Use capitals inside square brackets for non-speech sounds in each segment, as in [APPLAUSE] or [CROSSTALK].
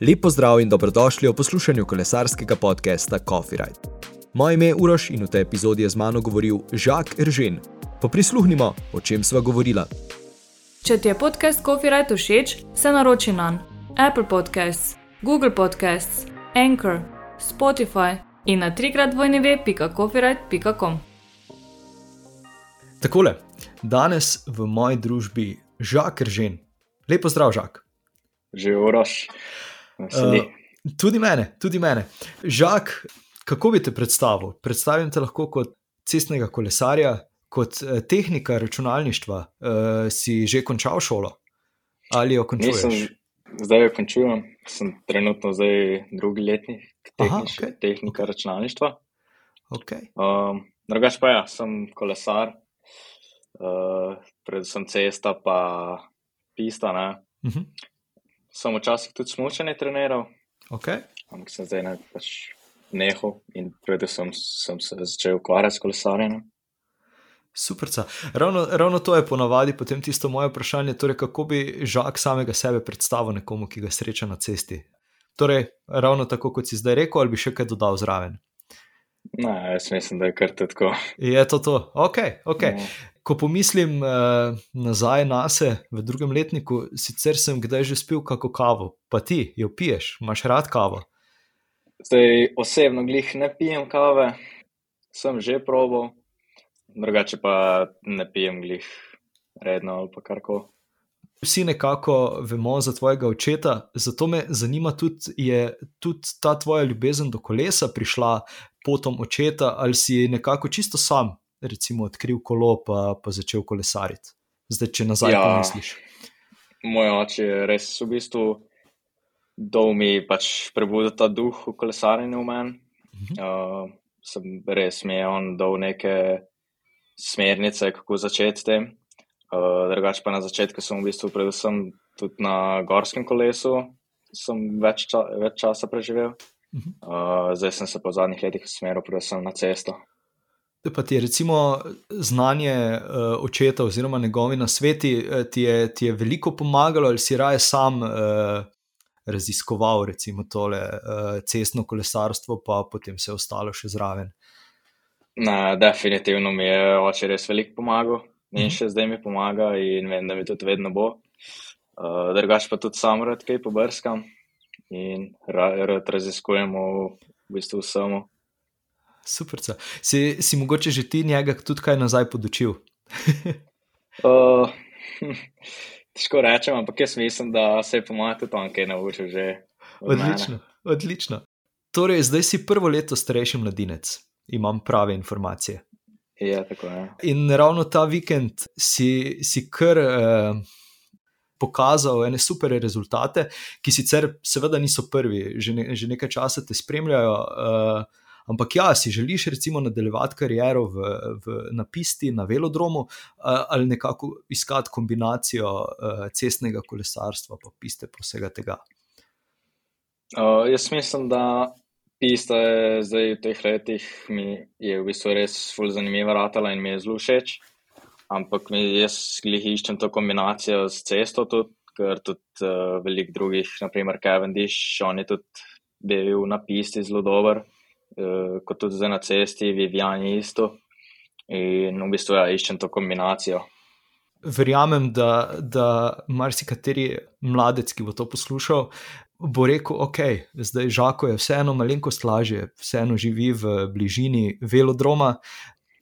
Lepo zdrav in dobrodošli v poslušanju kolesarskega podcasta Coffee Ride. Moje ime je Uroš in v tej epizodi je z mano govoril Žak Eržen. Pa prisluhnimo, o čem sva govorila. Če ti je podcast Coffee Ride všeč, se naroči na Apple Podcasts, Google Podcasts, Anchor, Spotify in na trikrat vojneve.coffeeride.com. Takole, danes v moji družbi Žak Eržen. Lepo zdrav, Žak. Že orož. Uh, tudi mene, tudi mene. Žak, kako bi te predstavil? Predstavim te lahko kot cestnega kolesarja, kot eh, tehnika računalništva. Uh, si že končal šolo ali jo končuješ? Nisem, zdaj jo končujem, sem trenutno zdaj drugi letnik tehniš, okay. tehnika okay. računalništva. Okay. Um, drugač pa ja, sem kolesar, uh, predvsem cesta, pa pista. Uh -huh. Sem včasih tudi smočanje treniral, okay. ampak sem zdaj pač nehal in predvsem sem se začel ukvarjati s kolesarjenjem. Super. Ravno, ravno to je ponavadi potem tisto moje vprašanje, torej kako bi žak samega sebe predstavil nekomu, ki ga sreča na cesti. Torej, ravno tako, kot si zdaj rekel, ali bi še kaj dodal zraven? Ne, jaz mislim, da je kar tako. Je to to, ok. okay. No. Ko pomislim uh, nazaj na sebe v drugem letniku, sicer sem kdaj že spil kako kavo, pa ti jo piješ, imaš rad kavo. Zdaj, osebno glih ne pijem kave, sem že probo, drugače pa ne pijem glih redno ali pa karkoli. Vsi nekako vemo za tvojega očeta, zato me zanima tudi, je tudi ta tvoja ljubezen do kolesa prišla potom očeta, ali si nekako čisto sam, recimo, odkril kolo pa, pa začel kolesariti. Zdaj, če nazaj ja, pomisliš. Moj oče je res v bistvu dol mi pač prebudil ta duh v kolesarjenju v meni. Uh -huh. uh, sem res mi je on dol neke smernice, kako začeti s tem. Uh, drugač pa na začetku sem v bistvu predvsem tudi na gorskem kolesu, sem več, ča, več časa preživel. Uh, zdaj sem se po zadnjih letih usmeril predvsem na cesto. Pa ti je recimo znanje uh, očeta oziroma njegovi na sveti, ti je, ti je veliko pomagalo ali si raje sam uh, raziskoval recimo tole uh, cestno kolesarstvo, pa potem se je ostalo še zraven. Na, definitivno mi je oče res veliko pomagal in mhm. še zdaj mi pomaga in vem, da mi tudi vedno bo. Uh, drugač pa tudi sam rad kaj pobrskam in rad raziskujemo v bistvu samo. Super. Si, si mogoče že ti njega tudi kaj nazaj podočil? [LAUGHS] uh, [LAUGHS] težko rečem, ampak jaz mislim, da se je po mojem tudi on kaj naučil. Odlično, mene. odlično. Torej, zdaj si prvo leto starejši mladinec, imam prave informacije. Ja, tako je. In ravno ta vikend si, si kar eh, pokazal ene super rezultate, ki sicer seveda niso prvi, že, ne, že nekaj časa te spremljajo. Eh, Ampak ja, si želiš recimo nadaljevati kariero v, v, na pisti, na velodromu, ali nekako iskati kombinacijo cestnega kolesarstva in piste, pa vsega tega? Uh, jaz mislim, da pista je zdaj v teh letih mi je v bistvu res zelo zanimiva ratala in mi je zelo všeč. Ampak mi, jaz jih iščem to kombinacijo s cesto, tudi, ker tudi uh, veliko drugih, naprimer Kevin Dish, on je tudi bil na pisti zelo dober. Eh, kot tudi zdaj na cesti, Vivijani isto. In v bistvu ja, iščem to kombinacijo. Verjamem, da, da marsikateri mladec, ki bo to poslušal, bo rekel: Ok, zdaj žako je vseeno malenkost lažje, vseeno živi v bližini velodroma.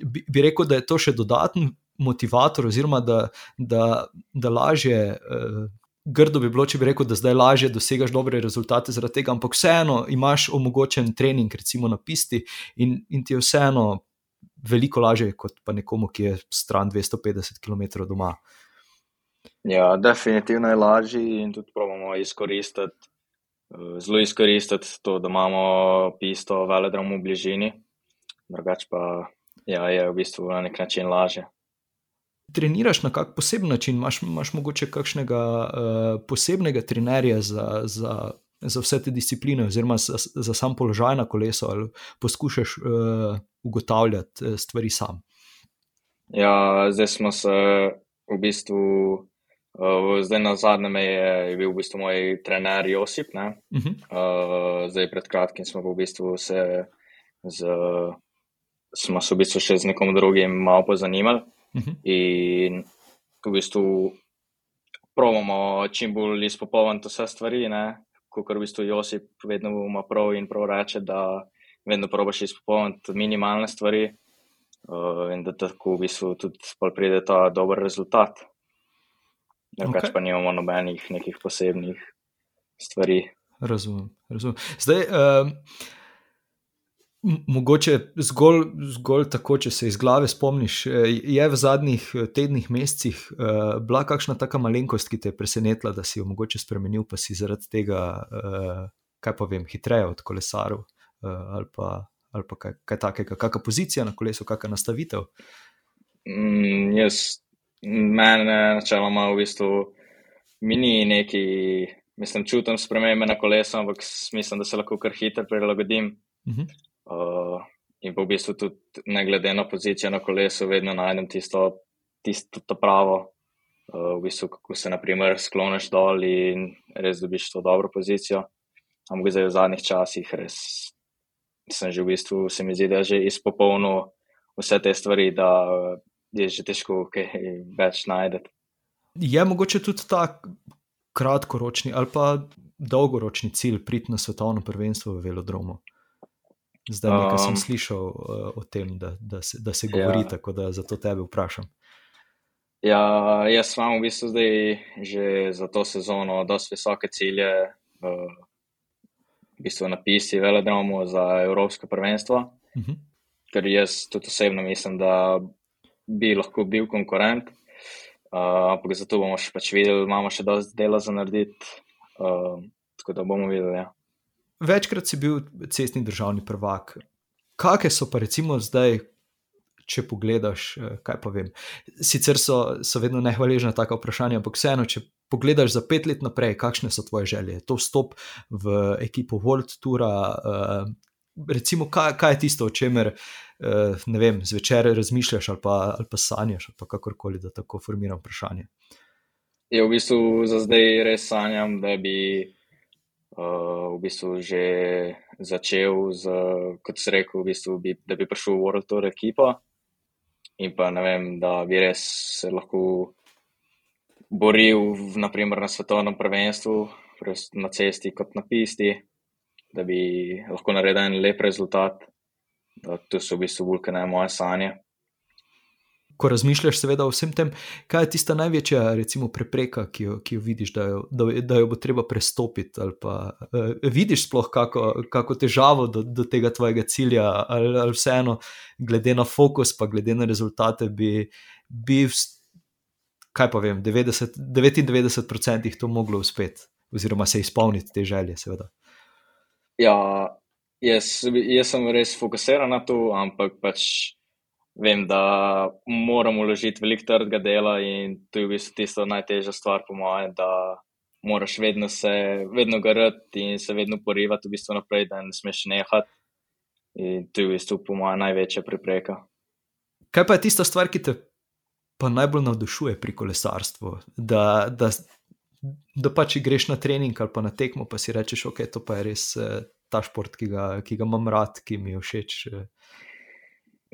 Bi, bi rekel, da je to še dodaten motivator, oziroma da, da, da lažje. Uh, grdo bi bilo, če bi rekel, da zdaj lažje dosegaš dobre rezultate zaradi tega, ampak vseeno imaš omogočen trening, recimo na pisti, in, in ti je vseeno veliko lažje kot pa nekomu, ki je stran 250 km doma. Ja, definitivno je lažje in tudi pravimo izkoristiti. Eh, zelo izkoristiti to, da imamo pisto, veledrom v bližini, drugače pa ja, je v bistvu na nek način lažje treniraš na kak poseben način, imaš, imaš mogoče kakšnega uh, posebnega trenerja za, za, za vse te discipline, oziroma za, za sam položaj na kolesu, ali poskušaš uh, ugotavljati eh, stvari sam. Ja, zdaj smo se v bistvu Uh, zdaj na zadnjem je, je bil v bistvu moj trener Josip. Uh Mhm. -huh. uh, zdaj pred kratkim smo v bistvu se, z, smo se v bistvu še z nekom drugim malo pozanimali. Mhm. In v bistvu probamo čim bolj izpopolniti vse stvari, kot v bistvu Josip vedno ima prav in prav reče, da vedno probaš izpopolniti minimalne stvari uh, in da tako v bistvu tudi pride ta dober rezultat. Drugač Okej. pa nimamo nobenih nekih posebnih stvari. Razumem. razumem. Zdaj, um, mogoče zgolj, zgolj tako, če se iz glave spomniš, eh, je v zadnjih eh, tednih, mesecih uh, bila kakšna taka malenkost, ki te je presenetila, da si jo mogoče spremenil, pa si zaradi tega, uh, kaj pa vem, hitreje od kolesarov uh, ali pa, ali pa kaj, kaj takega, kakšna pozicija na kolesu, kakšna nastavitev. Mm, jaz, mene načeloma v bistvu mi ni neki, mislim, čutim spremembe na kolesu, ampak mislim, da se lahko kar hitro prilagodim. Mhm. Uh, in pa v bistvu tudi ne glede na pozicijo na kolesu, vedno najdem tisto, tisto to pravo. Uh, v bistvu, kako se naprimer skloniš dol in res dobiš to dobro pozicijo. Ampak zdaj v zadnjih časih res sem že v bistvu, se mi zdi, da je že izpopolnil vse te stvari, da je že težko kaj več najdete. Je mogoče tudi ta kratkoročni ali pa dolgoročni cilj priti na svetovno prvenstvo v velodromu. Zdaj nekaj sem Um, slišal uh, o tem, da, da, se, da se govori, Ja. tako da zato tebe vprašam. Ja, jaz imam v bistvu zdaj že za to sezono dosti visoke cilje, uh, v bistvu napisi velodromu za Evropsko prvenstvo, Uh -huh. ker jaz tudi osebno mislim, da bi lahko bil konkurent. Uh, ampak zato bomo še pač videli, imamo še dosti dela za narediti, uh, tako da bomo videli. Ja. Večkrat si bil cestni državni prvak. Kakšne so pa recimo zdaj, če pogledaš, eh, kaj pa vem? Sicer so, so vedno nehvaležna taka vprašanja, ampak vseeno, če pogledaš za pet let naprej, kakšne so tvoje želje? Je To vstop v ekipo World Toura, eh, recimo, kaj, kaj je tisto, o čemer eh, ne vem, zvečer razmišljaš ali pa, ali pa sanjaš, ali pa kakorkoli, da tako formiram vprašanje. Je v bistvu za zdaj res sanjam, da bi v bistvu že začel z, kot si rekel, v bistvu bi, da bi prišel v World Tour ekipo in pa ne vem, da bi res se lahko boril naprimer na svetovnem prvenstvu, na cesti kot na pisti, da bi lahko naredil en lep rezultat. Da, to so v bistvu vulkane moje sanje. Ko razmišljaš, seveda, o vsem tem, kaj je tista največja, recimo, prepreka, ki jo, ki jo vidiš, da jo, da, da jo bo treba prestopiti, ali pa uh, vidiš sploh kako, kako težavo do, do tega tvojega cilja, ali, ali vseeno, glede na fokus, pa glede na rezultate, bi, bi vs- kaj pa vem, 90, 99% to moglo uspeti, oziroma se izpolniti te želje, seveda. Ja, jaz, jaz sem res fokusiran na to, ampak pač vem, da moram vložiti veliko trdega dela in to je v bistvu tisto najtežja stvar, po mojem, da moraš vedno se, vedno garati in se vedno porivati v bistvu naprej, da ne smeš nehati. In to je v bistvu, po mojem, največja prepreka. Kaj pa je tista stvar, ki te pa najbolj navdušuje pri kolesarstvu? Da, da, da pač greš na trening ali pa na tekmo, pa si rečeš, ok, to pa je res eh, ta šport, ki ga, ki ga imam rad, ki mi je všeč.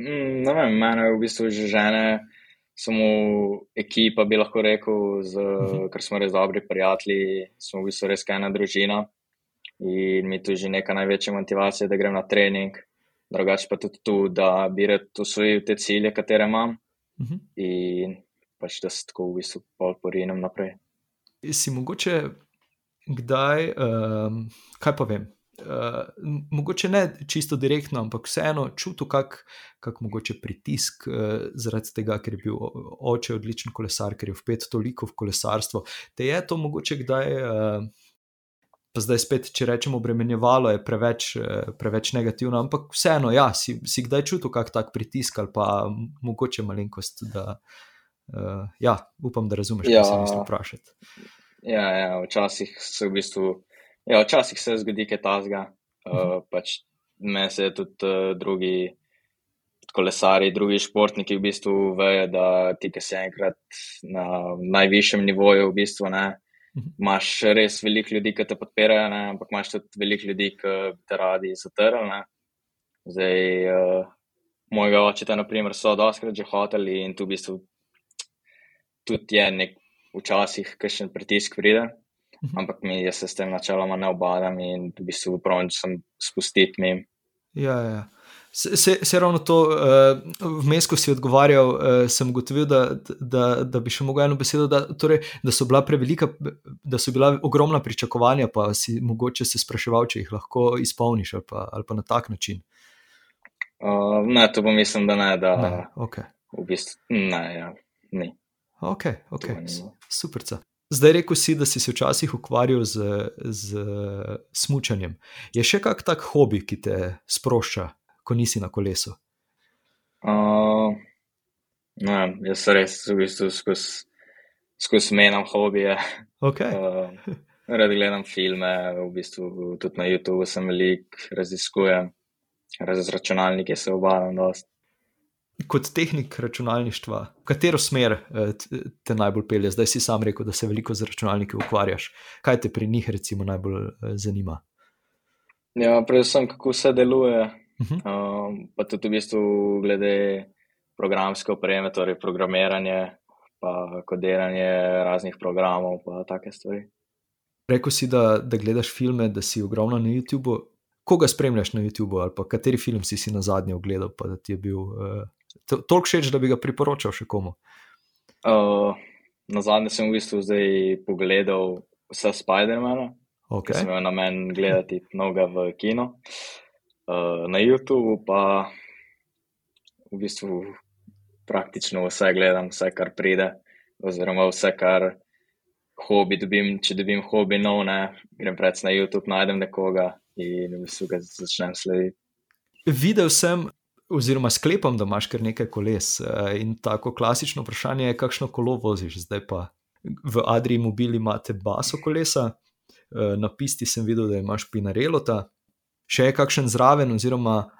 Mm, Ne vem, mene v bistvu že žene, samo ekipa bi lahko rekel, z, Mhm. ker smo res dobri prijatelji, smo v bistvu res ena družina in mi tu že neka največja motivacija, da grem na trening, drugače pa tudi tu, da bi rad osvojil te cilje, katere imam Mhm. in pač da se tako v bistvu porinem naprej. Si mogoče kdaj, um, kaj pa vem, uh, mogoče ne čisto direktno, ampak vseeno čutil kak, kak mogoče pritisk uh, zaradi tega, ker je bil oče odličen kolesar, ker je vpet toliko v kolesarstvo. Te je to mogoče kdaj, uh, pa zdaj spet, če rečemo, obremenjevalo je preveč, eh, preveč negativno, ampak vseeno, ja, si, si kdaj čutil kak tak pritisk ali pa mogoče malenkost, da. Uh, ja, upam, da razumeš, kaj Ja. sem mislil vprašati. Ja, ja, včasih se v bistvu, ja, včasih se zgodi kaj tasga. Uh, pač meni se je tudi uh, drugi kolesari, drugi športniki v bistvu vejo, da ti, ki si enkrat na najvišjem nivoju, v bistvu ne. Mhm. Imáš res veliko ljudi, ki te podpirajo, ne? ampak imaš tudi veliko ljudi, ki bi te radi zatrli. Zdaj, uh, mojega očeta, naprimer, so doskrat že hoteli in tu v bistvu tudi je nek včasih kakšen pritisk pride. Mhm. Ampak mi jaz se s tem načeloma ne obadam in v bistvu pravim, če sem spustiti mi. Ja, ja. Se, se, se ravno to, uh, vmes, ko si odgovarjal, uh, sem ugotovil, da, da, da bi še mogel eno besedo, da, torej, da so bila prevelika, da so bila ogromna pričakovanja, pa si mogoče se spraševal, če jih lahko izpolniš ali pa, ali pa na tak način. Uh, ne, to pa mislim, da ne. Da, Ne, okay. v bistvu, ne, ja, ni. Ok, ok, To Zdaj rekel si, da si se včasih ukvarjal z, z smučanjem. Je še kak tak hobi, ki te sprošča, ko nisi na kolesu? Uh, ne, jaz res v bistvu skozi skoz menjam hobije. Okay. [LAUGHS] Uh, rad gledam filme, v bistvu tudi na YouTubu sem velik, raziskujem. Raz z računalniki se obadam dosti. Kot tehnik računalništva, v katero smer eh, te najbolj pelje? Zdaj si sam rekel, da se veliko z računalniki ukvarjaš. Kaj te pri njih recimo najbolj eh, zanima? Ja, predvsem kako vse deluje, Mhm. um, pa tudi v bistvu glede programske opreme, torej programiranje, pa kodiranje raznih programov, pa take stvari. Rekel si, da, da gledaš filme, da si ogromno na YouTubu. Koga spremljaš na YouTubu, ali pa kateri film si si na zadnje ogledal, pa da ti je bil uh, toliko všeč, da bi ga priporočal še komu? Uh, na zadnje sem v bistvu zdaj pogledal vse Spider-Mana, ki Okay. sem imel namen gledati mnoga v kino. Uh, na YouTubu pa v bistvu praktično vse gledam, vse kar pride, oziroma vse kar hobi dobim. Če dobim hobi nov, ne, grem predvsem na YouTube, najdem nekoga in v bistvu ga začnem slediti. Videl sem, oziroma sklepam, da imaš kar nekaj koles. eh, In tako klasično vprašanje je, kakšno kolo voziš. Zdaj pa v Adriji Mobili imate baso kolesa, eh, na pisti sem videl, da imaš Pinarelota. Še je kakšen zraven, oziroma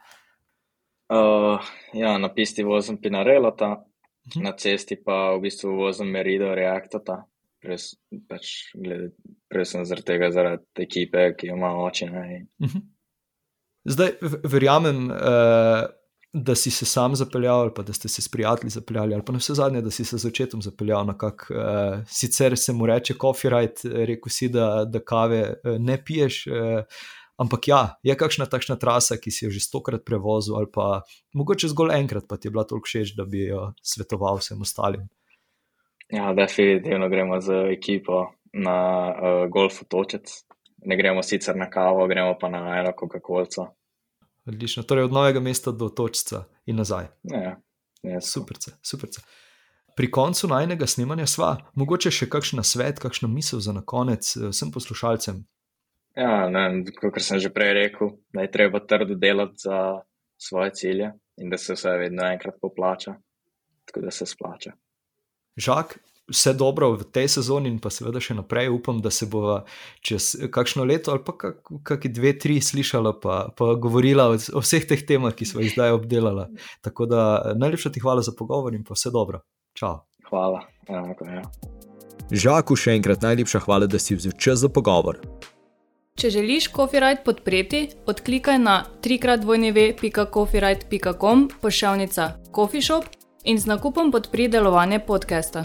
Uh, ja, na pisti vozim Pinarelota, Mhm. na cesti pa v bistvu vozim Merido Reactota. Pres, pač, glede, predvsem zaradi tega, zaradi ekipe, ki jo ima. Ne, in Mhm. Zdaj, v- verjamem, eh, da si se sam zapeljal, ali pa da ste se s prijatelji zapeljali, ali pa na vse zadnje, da si se z očetom zapeljal na kak, eh, sicer se mu reče copyright, rekel si, da, da kave eh, ne piješ. Eh, ampak ja, je kakšna takšna trasa, ki si jo že stokrat prevozil, ali pa mogoče zgolj enkrat, pa ti je bila toliko všeč, da bi jo svetoval vsem ostalim. Ja, definitivno gremo z ekipo na uh, golf otočec. Ne gremo sicer na kavo, gremo pa na eno Coca-Colco. Odlično, torej od novega mesta do točca in nazaj. Ja, ja, Super, super. Pri koncu najnega snemanja sva, mogoče še kakšen svet, kakšna misel za na konec eh, vsem poslušalcem. Ja, ne, kot sem že prej rekel, da je treba trdo delati za svoje cilje in da se vse vedno enkrat poplača, tako da se splača. Žak, vse dobro v tej sezoni in pa seveda še naprej. Upam, da se bo čez kakšno leto ali pa kak, kakšni dve, tri slišala, pa, pa govorila o, o vseh teh temah, ki smo jih zdaj obdelala. Tako da najlepša ti hvala za pogovor in pa vse dobro. Čau. Hvala. Enako, ja. Žaku še enkrat najlepša hvala, da si vzel čas za pogovor. Če želiš Copyright podpreti, odklikaj na trikratdvojneve.copyright.com pošiljka Coffee Shop in z nakupom podpri delovanje podcasta.